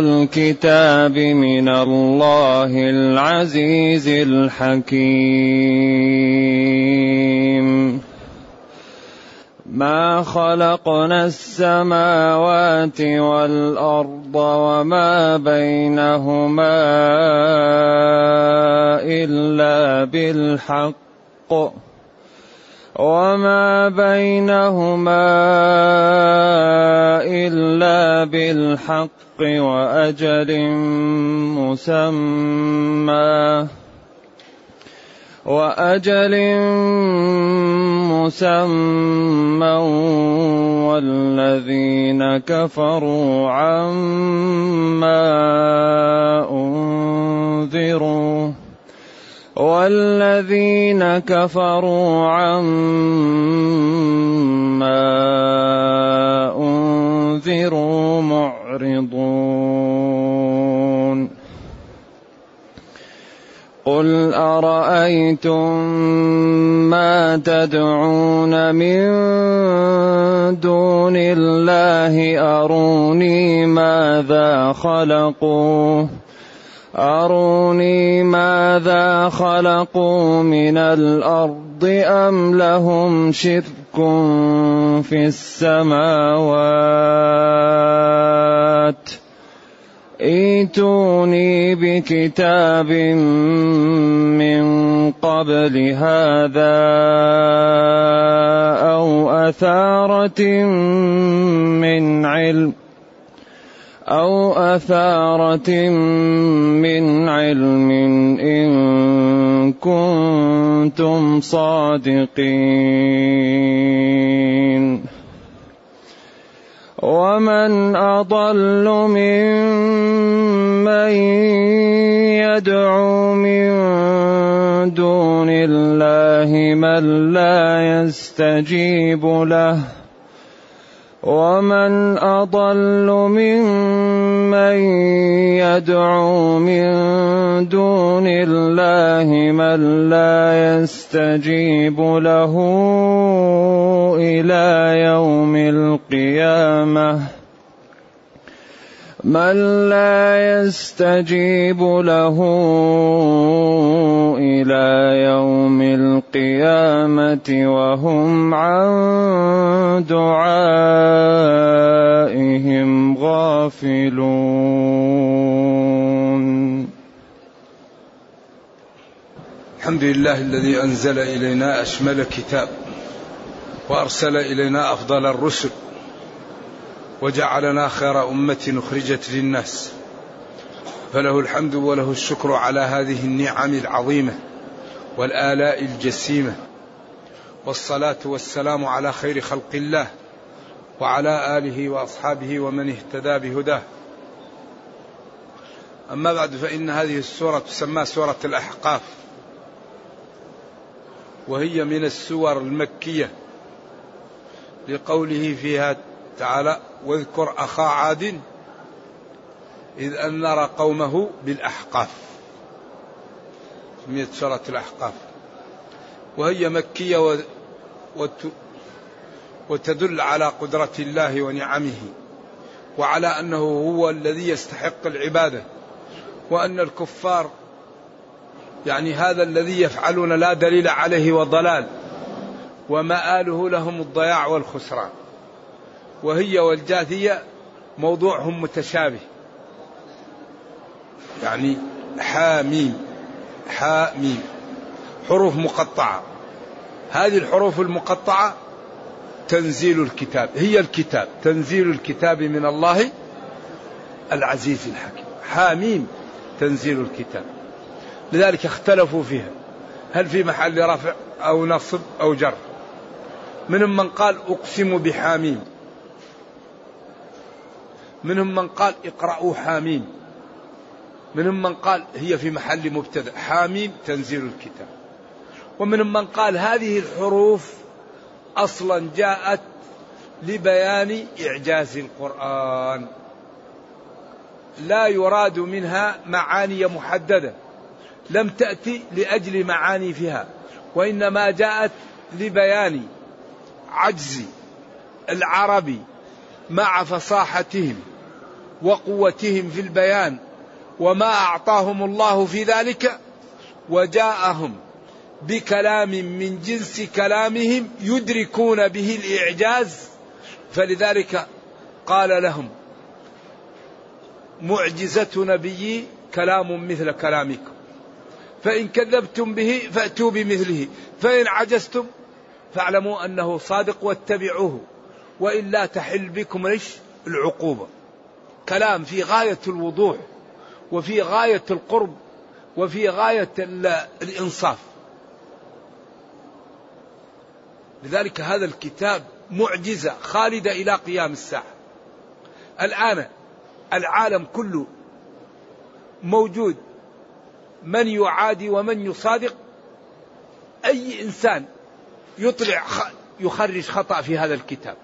الكتاب من الله العزيز الحكيم. ما خلقنا السماوات والأرض وما بينهما إلا بالحق. وما بينهما الا بالحق واجل مسمى واجل مسمى والذين كفروا عما انذروا والذين كفروا عما أنذروا معرضون. قل أرأيتم ما تدعون من دون الله؟ أروني ماذا خلقوا؟ أروني ماذا خلقوا من الأرض أم لهم شرك في السماوات؟ إيتوني بكتاب من قبل هذا أو أثارة من علم أو أثارة من علم إن كنتم صادقين. ومن أضل ممن يدعو من دون الله من لا يستجيب له. ومن اضل ممن يدعو من دون الله من لا يستجيب له إلى يوم القيامه من لا يستجيب له إلى يوم القيامة وهم عن دعائهم غافلون. الحمد لله الذي أنزل إلينا أشمل كتاب وأرسل إلينا أفضل الرسل وجعلنا خير أمة أخرجت للناس. فله الحمد وله الشكر على هذه النعم العظيمة والآلاء الجسيمة. والصلاة والسلام على خير خلق الله وعلى آله وأصحابه ومن اهتدى بهداه. أما بعد فإن هذه السورة تسمى سورة الأحقاف. وهي من السور المكية لقوله فيها تعالى واذكر أخا عاد إذ أنذر قومه بالأحقاف سميت سورة الأحقاف وهي مكية. وتدل على قدرة الله ونعمه وعلى أنه هو الذي يستحق العبادة وأن الكفار يعني هذا الذي يفعلون لا دليل عليه وضلال ومآله لهم الضياع والخسران وهي والجاثية موضوعهم متشابه. يعني حاميم حاميم حروف مقطعة. هذه الحروف المقطعة تنزيل الكتاب هي الكتاب تنزيل الكتاب من الله العزيز الحكيم. حاميم تنزيل الكتاب. لذلك اختلفوا فيها. هل في محل رفع أو نصب أو جر؟ منهم من قال أقسم بحاميم. منهم من قال اقرأوا حاميم. منهم من قال هي في محل مبتدأ. حاميم تنزيل الكتاب. ومنهم من قال هذه الحروف أصلا جاءت لبيان إعجاز القرآن. لا يراد منها معاني محددة. لم تأتي لأجل معاني فيها. وإنما جاءت لبيان عجز العرب مع فصاحتهم. وقوتهم في البيان وما أعطاهم الله في ذلك وجاءهم بكلام من جنس كلامهم يدركون به الإعجاز. فلذلك قال لهم معجزة نبيي كلام مثل كلامكم فإن كذبتم به فأتوا بمثله فإن عجزتم فاعلموا أنه صادق واتبعوه والا تحل بكم العقوبة. كلام في غاية الوضوح وفي غاية القرب وفي غاية الإنصاف. لذلك هذا الكتاب معجزة خالدة إلى قيام الساعة. الآن العالم كله موجود من يعادي ومن يصادق. أي إنسان يطلع يخرج خطأ في هذا الكتاب.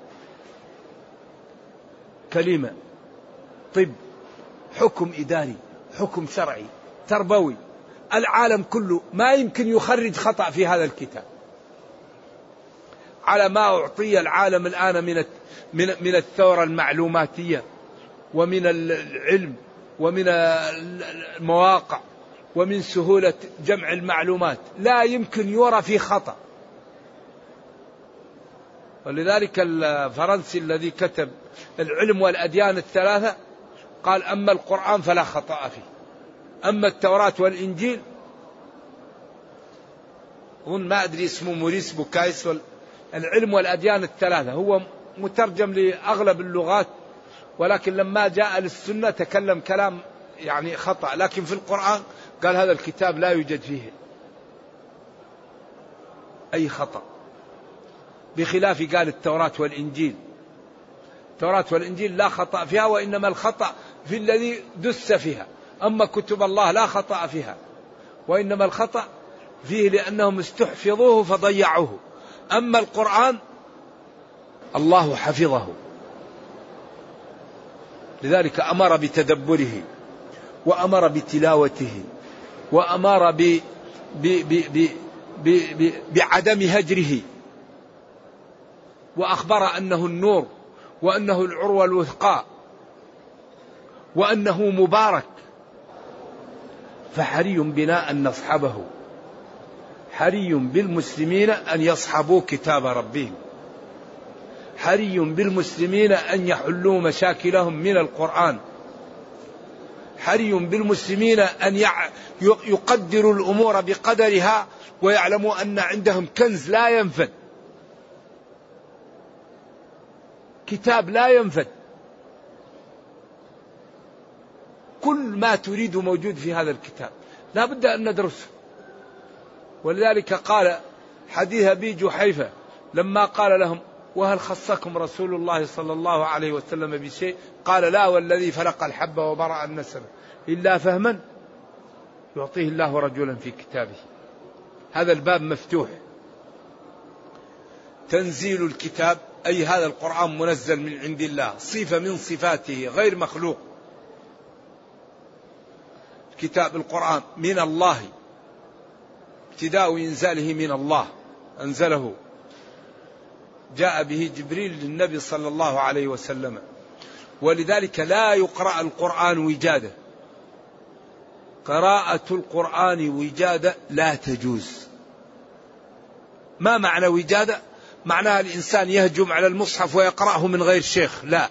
كلمة. طب حكم إداري حكم شرعي تربوي. العالم كله ما يمكن يخرج خطأ في هذا الكتاب. على ما أعطي العالم الآن من من من الثورة المعلوماتية ومن العلم ومن المواقع ومن سهولة جمع المعلومات. لا يمكن يرى في خطأ. ولذلك الفرنسي الذي كتب العلم والأديان الثلاثة قال أما القرآن فلا خطأ فيه. أما التوراة والإنجيل هون ما أدري اسمه موريس بوكايس العلم والأديان الثلاثة. هو مترجم لأغلب اللغات ولكن لما جاء للسنة تكلم كلام يعني خطأ. لكن في القرآن قال هذا الكتاب لا يوجد فيه أي خطأ. بخلاف قال التوراة والإنجيل. التوراة والإنجيل لا خطأ فيها وإنما الخطأ في الذي دس فيها. أما كتب الله لا خطأ فيها وإنما الخطأ فيه لأنهم استحفظوه فضيعوه. أما القرآن الله حفظه. لذلك أمر بتدبره وأمر بتلاوته وأمر ب ب ب ب ب بعدم هجره. وأخبر أنه النور وأنه العروة الوثقى وأنه مبارك. فحري بنا أن نصحبه. حري بالمسلمين أن يصحبوا كتاب ربهم. حري بالمسلمين أن يحلوا مشاكلهم من القرآن. حري بالمسلمين أن يقدروا الأمور بقدرها ويعلموا أن عندهم كنز لا ينفد. كتاب لا ينفد. كل ما تريد موجود في هذا الكتاب. لا بد أن ندرسه ولذلك قال حديث أبي جحيفة لما قال لهم وهل خصكم رسول الله صلى الله عليه وسلم بشيء؟ قال لا والذي فلق الحب وبرأ النسب. إلا فهما يعطيه الله رجلا في كتابه. هذا الباب مفتوح. تنزيل الكتاب أي هذا القرآن منزل من عند الله صفة من صفاته غير مخلوق. كتاب القرآن من الله ابتداء إنزاله من الله أنزله. جاء به جبريل للنبي صلى الله عليه وسلم. ولذلك لا يقرأ القرآن وجادة. قراءة القرآن وجادة لا تجوز. ما معنى وجادة؟ معناها الإنسان يهجم على المصحف ويقرأه من غير شيخ لا.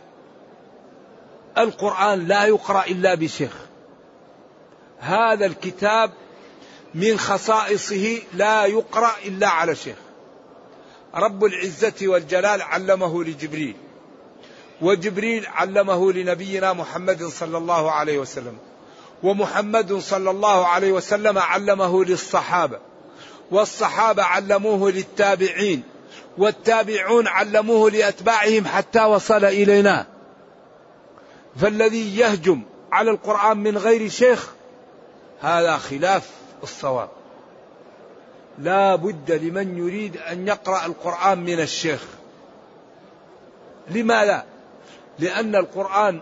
القرآن لا يقرأ إلا بشيخ. هذا الكتاب من خصائصه لا يقرأ إلا على شيخ. رب العزة والجلال علمه لجبريل وجبريل علمه لنبينا محمد صلى الله عليه وسلم ومحمد صلى الله عليه وسلم علمه للصحابة والصحابة علموه للتابعين. والتابعون علموه لأتباعهم حتى وصل إلينا. فالذي يهجم على القرآن من غير شيخ هذا خلاف الصواب. لا بد لمن يريد أن يقرأ القرآن من الشيخ. لماذا؟ لأن القرآن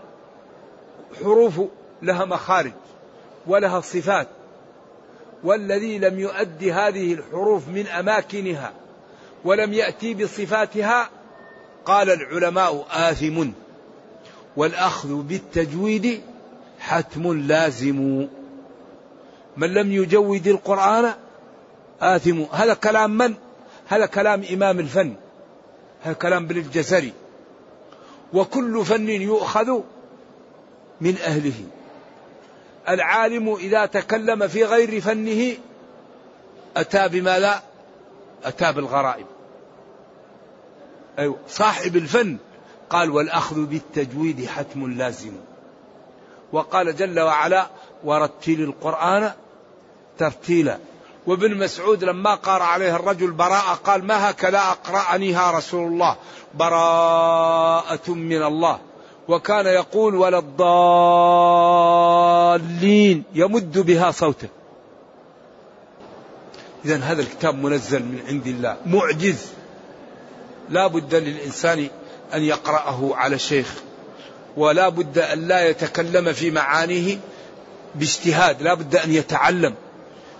حروف لها مخارج ولها صفات والذي لم يؤدي هذه الحروف من أماكنها ولم يأتي بصفاتها قال العلماء آثم والأخذ بالتجويد حتم لازم. من لم يجود القرآن آثم. هذا كلام من؟ هذا كلام إمام الفن. هذا كلام ابن الجزري. وكل فن يؤخذ من أهله. العالم إذا تكلم في غير فنه أتى بما لا أتى بالغرائب. أيوة. صاحب الفن قال والأخذ بالتجويد حتم لازم. وقال جل وعلا ورتل القرآن ترتيلا. وابن مسعود لما قار عليه الرجل براءة قال ما هكذا أقرأنيها رسول الله؟ براءة من الله. وكان يقول ولا الضالين. يمد بها صوته. إذا هذا الكتاب منزل من عند الله. معجز. لا بد للإنسان أن يقرأه على شيخ ولا بد أن لا يتكلم في معانيه باجتهاد لا بد أن يتعلم.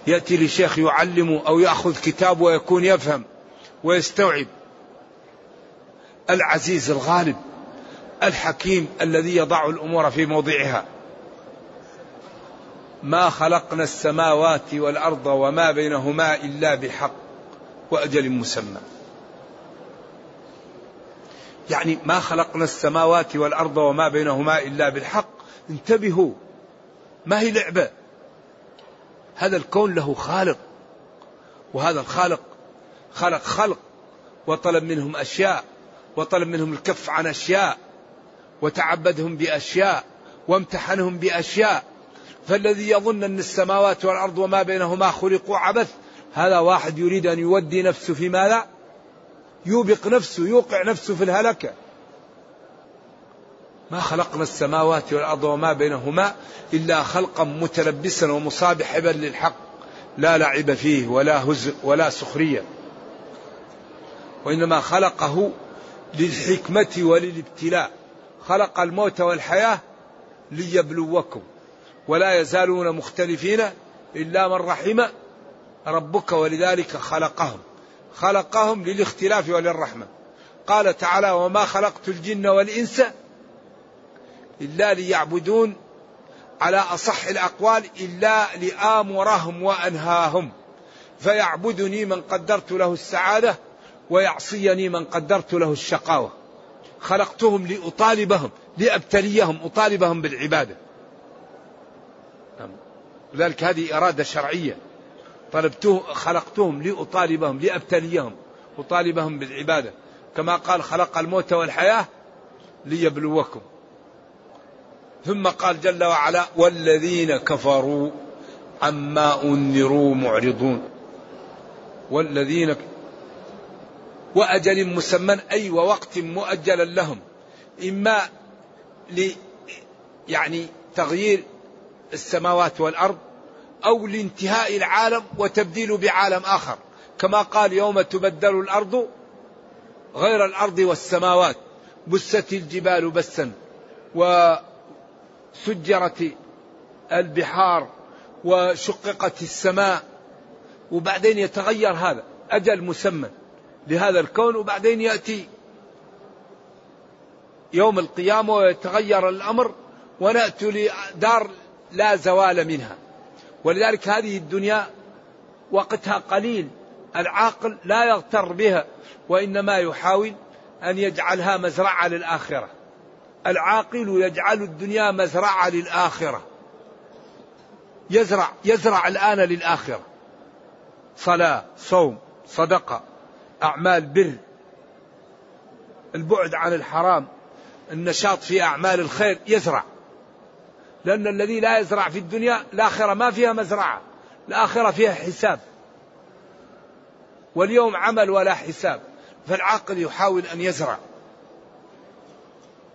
يأتي لشيخ يعلمه أو يأخذ كتاب ويكون يفهم ويستوعب. العزيز الغالب الحكيم الذي يضع الأمور في موضعها. ما خلقنا السماوات والأرض وما بينهما إلا بالحق وأجل مسمى. يعني ما خلقنا السماوات والأرض وما بينهما إلا بالحق. انتبهوا. ما هي لعبة؟ هذا الكون له خالق. وهذا الخالق خلق خلق وطلب منهم أشياء وطلب منهم الكف عن أشياء وتعبدهم بأشياء وامتحنهم بأشياء. فالذي يظن أن السماوات والأرض وما بينهما خلقوا عبث هذا واحد يريد أن يودي نفسه في ماذا؟ يوبق نفسه يوقع نفسه في الهلكة. ما خلقنا السماوات والأرض وما بينهما إلا خلقا متلبسا ومصابحبا للحق لا لعب فيه ولا هزء ولا سخرية. وإنما خلقه للحكمة وللابتلاء. خلق الموت والحياة ليبلوكم. ولا يزالون مختلفين إلا من رحم ربك ولذلك خلقهم. خلقهم للاختلاف وللرحمة. قال تعالى وما خلقت الجن والإنس إلا ليعبدون على أصح الأقوال إلا لآمرهم وأنهاهم. فيعبدني من قدرت له السعادة ويعصيني من قدرت له الشقاوة. خلقتهم لأطالبهم لأبتليهم أطالبهم بالعبادة. نعم. لذلك هذه إرادة شرعية. طلبته خلقتهم لأطالبهم لأبتليهم أطالبهم بالعبادة. كما قال خلق الموت والحياة ليبلوكم. ثم قال جل وعلا والذين كفروا عما أنذروا معرضون. والذين وأجل مسمى أي ووقت مؤجلا لهم. إما ل يعني تغيير السماوات والأرض أو لانتهاء العالم وتبديل بعالم آخر. كما قال يوم تبدل الأرض غير الأرض والسماوات بست الجبال بسا وسجرت البحار وشققت السماء. وبعدين يتغير هذا أجل مسمى لهذا الكون. وبعدين يأتي يوم القيامة ويتغير الأمر ونأتي لدار لا زوال منها. ولذلك هذه الدنيا وقتها قليل العاقل لا يغتر بها وإنما يحاول أن يجعلها مزرعة للآخرة. العاقل يجعل الدنيا مزرعة للآخرة. يزرع يزرع الآن للآخرة. صلاة صوم صدقة أعمال بر. البعد عن الحرام النشاط في أعمال الخير يزرع. لأن الذي لا يزرع في الدنيا الآخرة ما فيها مزرعة الآخرة فيها حساب. واليوم عمل ولا حساب فالعاقل يحاول أن يزرع.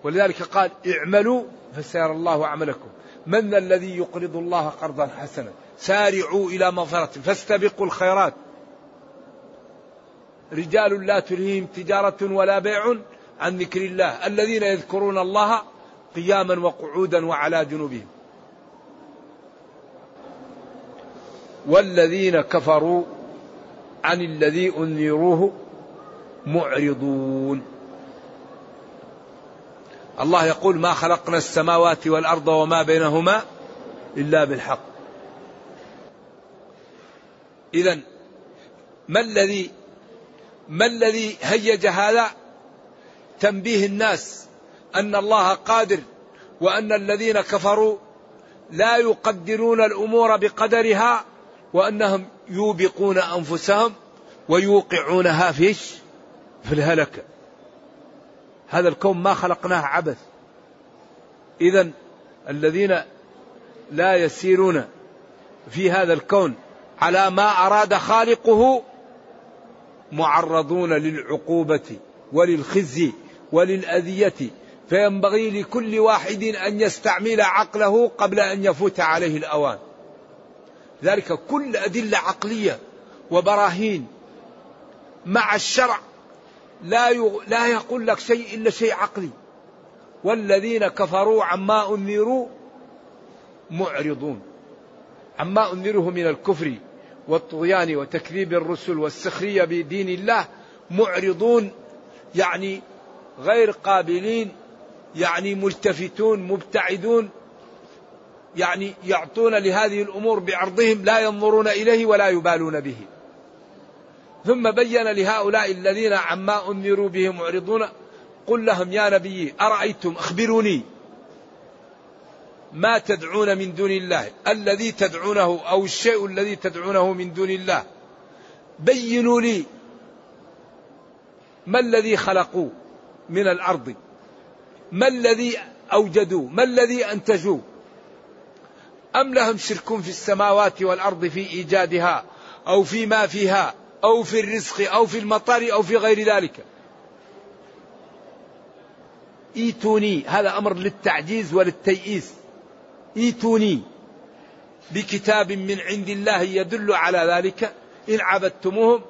ولذلك قال اعملوا فسيرى الله عملكم. من الذي يقرض الله قرضا حسنا؟ سارعوا إلى مغفرة فاستبقوا الخيرات. رجال لا تلهيهم تجارة ولا بيع عن ذكر الله. الذين يذكرون الله قياما وقعودا وعلى جنوبهم. والذين كفروا عن الذي أنذروه معرضون. الله يقول ما خلقنا السماوات والأرض وما بينهما إلا بالحق. اذا ما الذي ما الذي هيج هذا تنبيه الناس أن الله قادر وأن الذين كفروا لا يقدرون الأمور بقدرها وأنهم يوبقون أنفسهم ويوقعونها فيش في الهلكه هذا الكون ما خلقناه عبث. اذا الذين لا يسيرون في هذا الكون على ما أراد خالقه معرضون للعقوبة وللخزي وللأذية فينبغي لكل واحد أن يستعمل عقله قبل أن يفوت عليه الأوان. ذلك كل أدلة عقلية وبراهين. مع الشرع لا لا يقول لك شيء إلا شيء عقلي. والذين كفروا عما انذروا معرضون. عما انذره من الكفر والطغيان وتكذيب الرسل والسخرية بدين الله معرضون يعني غير قابلين يعني ملتفتون مبتعدون يعني يعطون لهذه الأمور بعرضهم لا ينظرون إليه ولا يبالون به. ثم بين لهؤلاء الذين عما انذروا به معرضون قل لهم يا نبي أرأيتم أخبروني؟ ما تدعون من دون الله؟ الذي تدعونه أو الشيء الذي تدعونه من دون الله؟ بينوا لي ما الذي خلقوا من الأرض. ما الذي أوجدوا؟ ما الذي أنتجوا؟ أم لهم شرك في السماوات والأرض في إيجادها أو فيما فيها أو في الرزق أو في المطر أو في غير ذلك؟ إيتوني هذا أمر للتعجيز وللتيئيس. إيتوني بكتاب من عند الله يدل على ذلك. إن عبدتموهم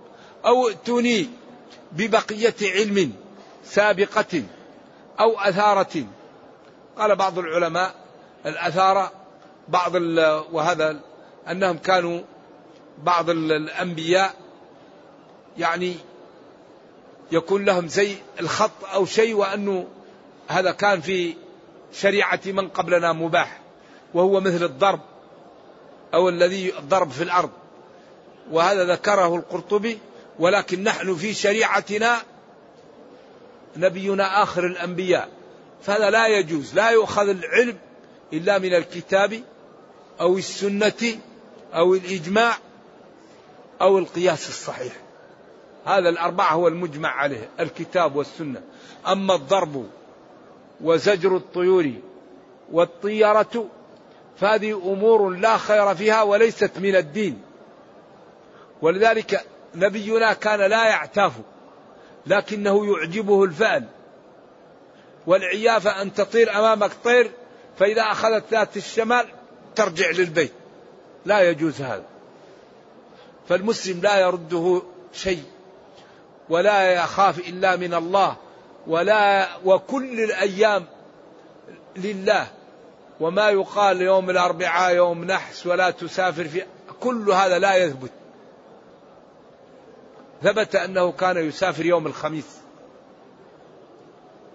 أو ائتوني ببقية علم سابقة. أو أثارة. قال بعض العلماء الاثاره بعض وهذا أنهم كانوا بعض الأنبياء يعني يكون لهم زي الخط أو شيء وأنه هذا كان في شريعة من قبلنا مباح وهو مثل الضرب أو الذي ضرب في الأرض. وهذا ذكره القرطبي ولكن نحن في شريعتنا نبينا آخر الأنبياء. فهذا لا يجوز لا يؤخذ العلم إلا من الكتاب أو السنة أو الإجماع أو القياس الصحيح. هذا الأربعة هو المجمع عليه الكتاب والسنة. أما الضرب وزجر الطيور والطيره فهذه أمور لا خير فيها وليست من الدين. ولذلك نبينا كان لا يعتاف لكنه يعجبه الفأل والعيافة أن تطير أمامك طير فإذا أخذت ذات الشمال ترجع للبيت. لا يجوز هذا. فالمسلم لا يرده شيء ولا يخاف إلا من الله ولا وكل الأيام لله. وما يقال يوم الأربعاء يوم نحس ولا تسافر في كل هذا لا يثبت. ثبت أنه كان يسافر يوم الخميس.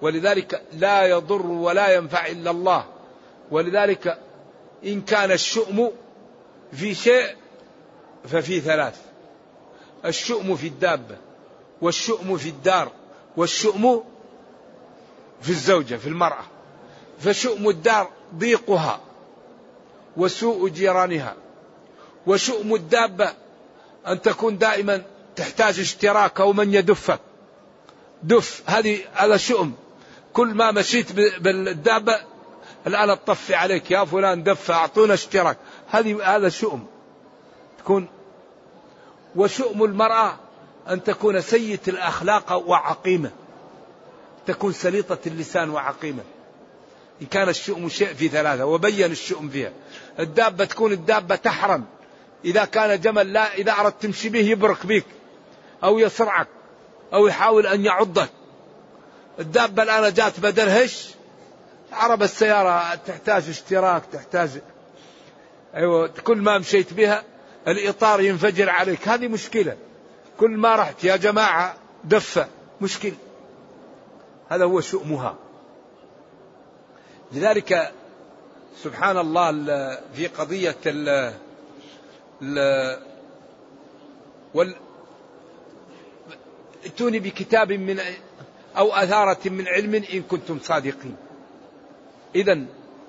ولذلك لا يضر ولا ينفع إلا الله. ولذلك إن كان الشؤم في شيء ففي ثلاث. الشؤم في الدابة والشؤم في الدار والشؤم في الزوجة في المرأة. فشؤم الدار ضيقها وسوء جيرانها. وشؤم الدابة أن تكون دائما تحتاج اشتراك أو من يدفك دف هذه هذا شؤم. كل ما مشيت بالدابة الآن تطفي عليك يا فلان دف أعطونا اشتراك. هذه هذا شؤم. تكون وشؤم المرأة أن تكون سيئة الأخلاق وعقيمة. تكون سليطة اللسان وعقيمة. إن كان الشؤم شيء في ثلاثة وبين الشؤم فيها. الدابة تكون الدابة تحرم. إذا كان جمل لا إذا أردت تمشي به يبرك بك أو يصرعك أو يحاول أن يعضك. الدابة الآن جات بدل هش. عرب السيارة تحتاج اشتراك تحتاج. أيوة كل ما مشيت بها الإطار ينفجر عليك. هذه مشكلة. كل ما رحت يا جماعة دفة. مشكلة. هذا هو شؤمها. لذلك سبحان الله في قضية ال ال وال ائتوني بكتاب من أو أثارة من علم إن كنتم صادقين. إذا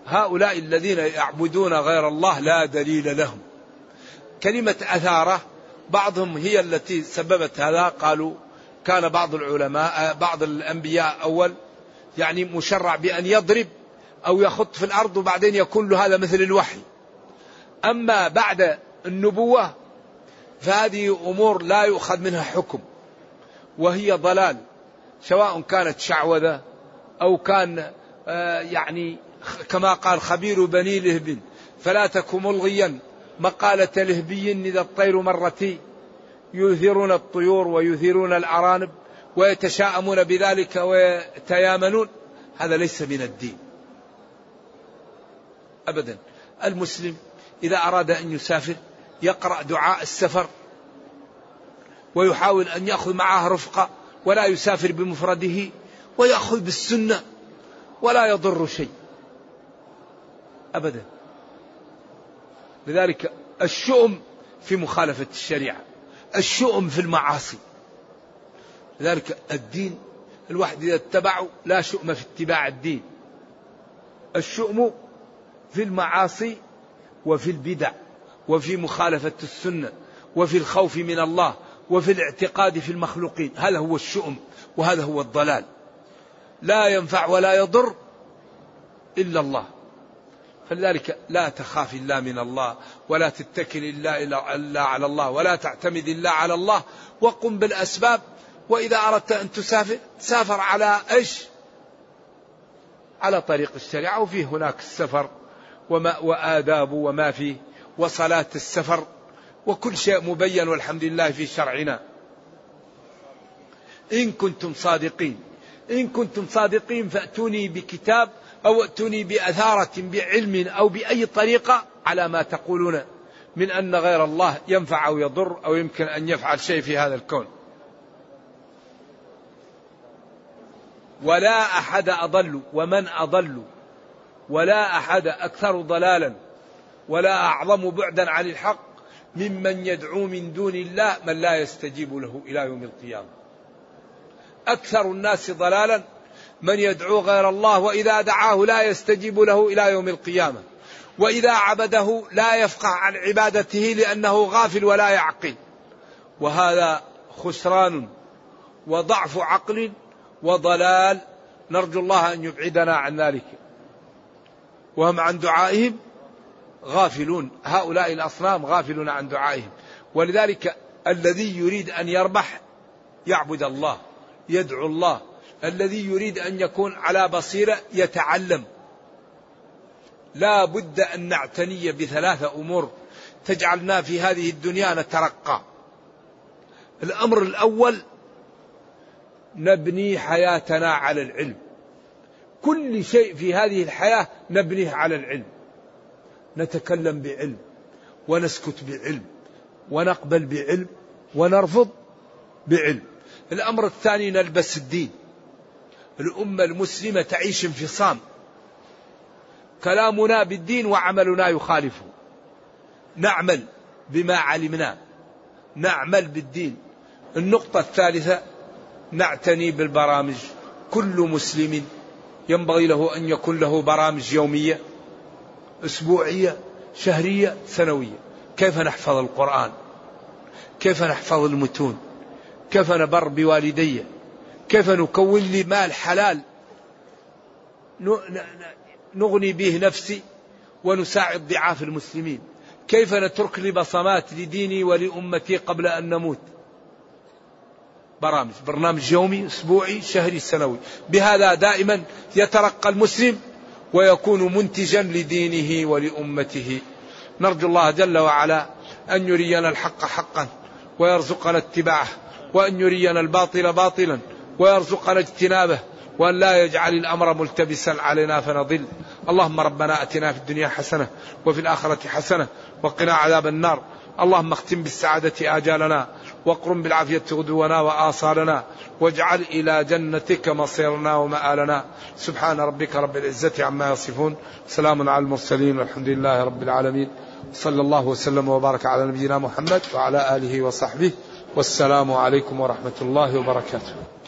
هؤلاء الذين يعبدون غير الله لا دليل لهم. كلمة أثارة بعضهم هي التي سببت هذا. قالوا كان بعض العلماء بعض الأنبياء أول يعني مشرع بأن يضرب أو يخط في الأرض وبعدين يكون له هذا مثل الوحي. أما بعد النبوة فهذه أمور لا يؤخذ منها حكم. وهي ضلال سواء كانت شعوذة أو كان آه، يعني كما قال خبير بني لهب فلا تك ملغيا مقالة لهبي إذا الطير مرتي يثيرون الطيور ويثيرون الأرانب ويتشاءمون بذلك ويتيامنون. هذا ليس من الدين. أبدا. المسلم إذا أراد أن يسافر يقرأ دعاء السفر ويحاول أن يأخذ معه رفقة ولا يسافر بمفرده ويأخذ بالسنة ولا يضر شيء. أبدا. لذلك الشؤم في مخالفة الشريعة. الشؤم في المعاصي. لذلك الدين الواحد إذا اتبعه لا شؤم في اتباع الدين. الشؤم في المعاصي وفي البدع وفي مخالفة السنة وفي الخوف من الله وفي الاعتقاد في المخلوقين. هذا هو الشؤم وهذا هو الضلال. لا ينفع ولا يضر إلا الله. فلذلك لا تخاف إلا من الله ولا تتكل إلا, إلا على الله ولا تعتمد إلا على الله وقم بالأسباب وإذا أردت أن تسافر سافر على إيش؟ على طريق الشريعة وفيه هناك السفر وما وآداب وما فيه وصلاة السفر. وكل شيء مبين والحمد لله في شرعنا. إن كنتم صادقين. إن كنتم صادقين فأتوني بكتاب أو ائتوني بأثارة بعلم أو بأي طريقة على ما تقولون من أن غير الله ينفع أو يضر أو يمكن أن يفعل شيء في هذا الكون. ولا أحد أضل ومن أضل. ولا أحد أكثر ضلالا. ولا أعظم بعدا عن الحق. ممن يدعو من دون الله من لا يستجيب له إلى يوم القيامة. أكثر الناس ضلالا من يدعو غير الله وإذا دعاه لا يستجيب له إلى يوم القيامة. وإذا عبده لا يفقه عن عبادته لأنه غافل ولا يعقل. وهذا خسران وضعف عقل وضلال. نرجو الله أن يبعدنا عن ذلك. وهم عن دعائهم. غافلون. هؤلاء الأصنام غافلون عن دعائهم. ولذلك الذي يريد أن يربح يعبد الله يدعو الله. الذي يريد أن يكون على بصيرة يتعلم. لا بد أن نعتني بثلاثة أمور تجعلنا في هذه الدنيا نترقى. الأمر الأول نبني حياتنا على العلم. كل شيء في هذه الحياة نبنيه على العلم. نتكلم بعلم ونسكت بعلم ونقبل بعلم ونرفض بعلم. الأمر الثاني نلبس الدين. الأمة المسلمة تعيش انفصام. كلامنا بالدين وعملنا يخالفه. نعمل بما علمنا. نعمل بالدين. النقطة الثالثة نعتني بالبرامج. كل مسلم ينبغي له أن يكون له برامج يومية. أسبوعية شهرية سنوية. كيف نحفظ القرآن؟ كيف نحفظ المتون؟ كيف نبر بوالدي؟ كيف نكون لي مال حلال نغني به نفسي ونساعد ضعاف المسلمين. كيف نترك لي بصمات لديني ولأمتي قبل أن نموت؟ برامج برنامج يومي أسبوعي شهري سنوي. بهذا دائما يترقى المسلم ويكون منتجا لدينه ولأمته. نرجو الله جل وعلا أن يرينا الحق حقا ويرزقنا اتباعه وأن يرينا الباطل باطلا ويرزقنا اجتنابه وأن لا يجعل الأمر ملتبسا علينا فنضل. اللهم ربنا أتنا في الدنيا حسنة وفي الآخرة حسنة وقنا عذاب النار. اللهم اختم بالسعادة آجالنا واقرم بالعافية غدونا وآصالنا واجعل إلى جنتك مصيرنا ومآلنا. سبحان ربك رب العزة عما يصفون. سلام على المرسلين والحمد لله رب العالمين. صلى الله وسلم وبارك على نبينا محمد وعلى آله وصحبه والسلام عليكم ورحمة الله وبركاته.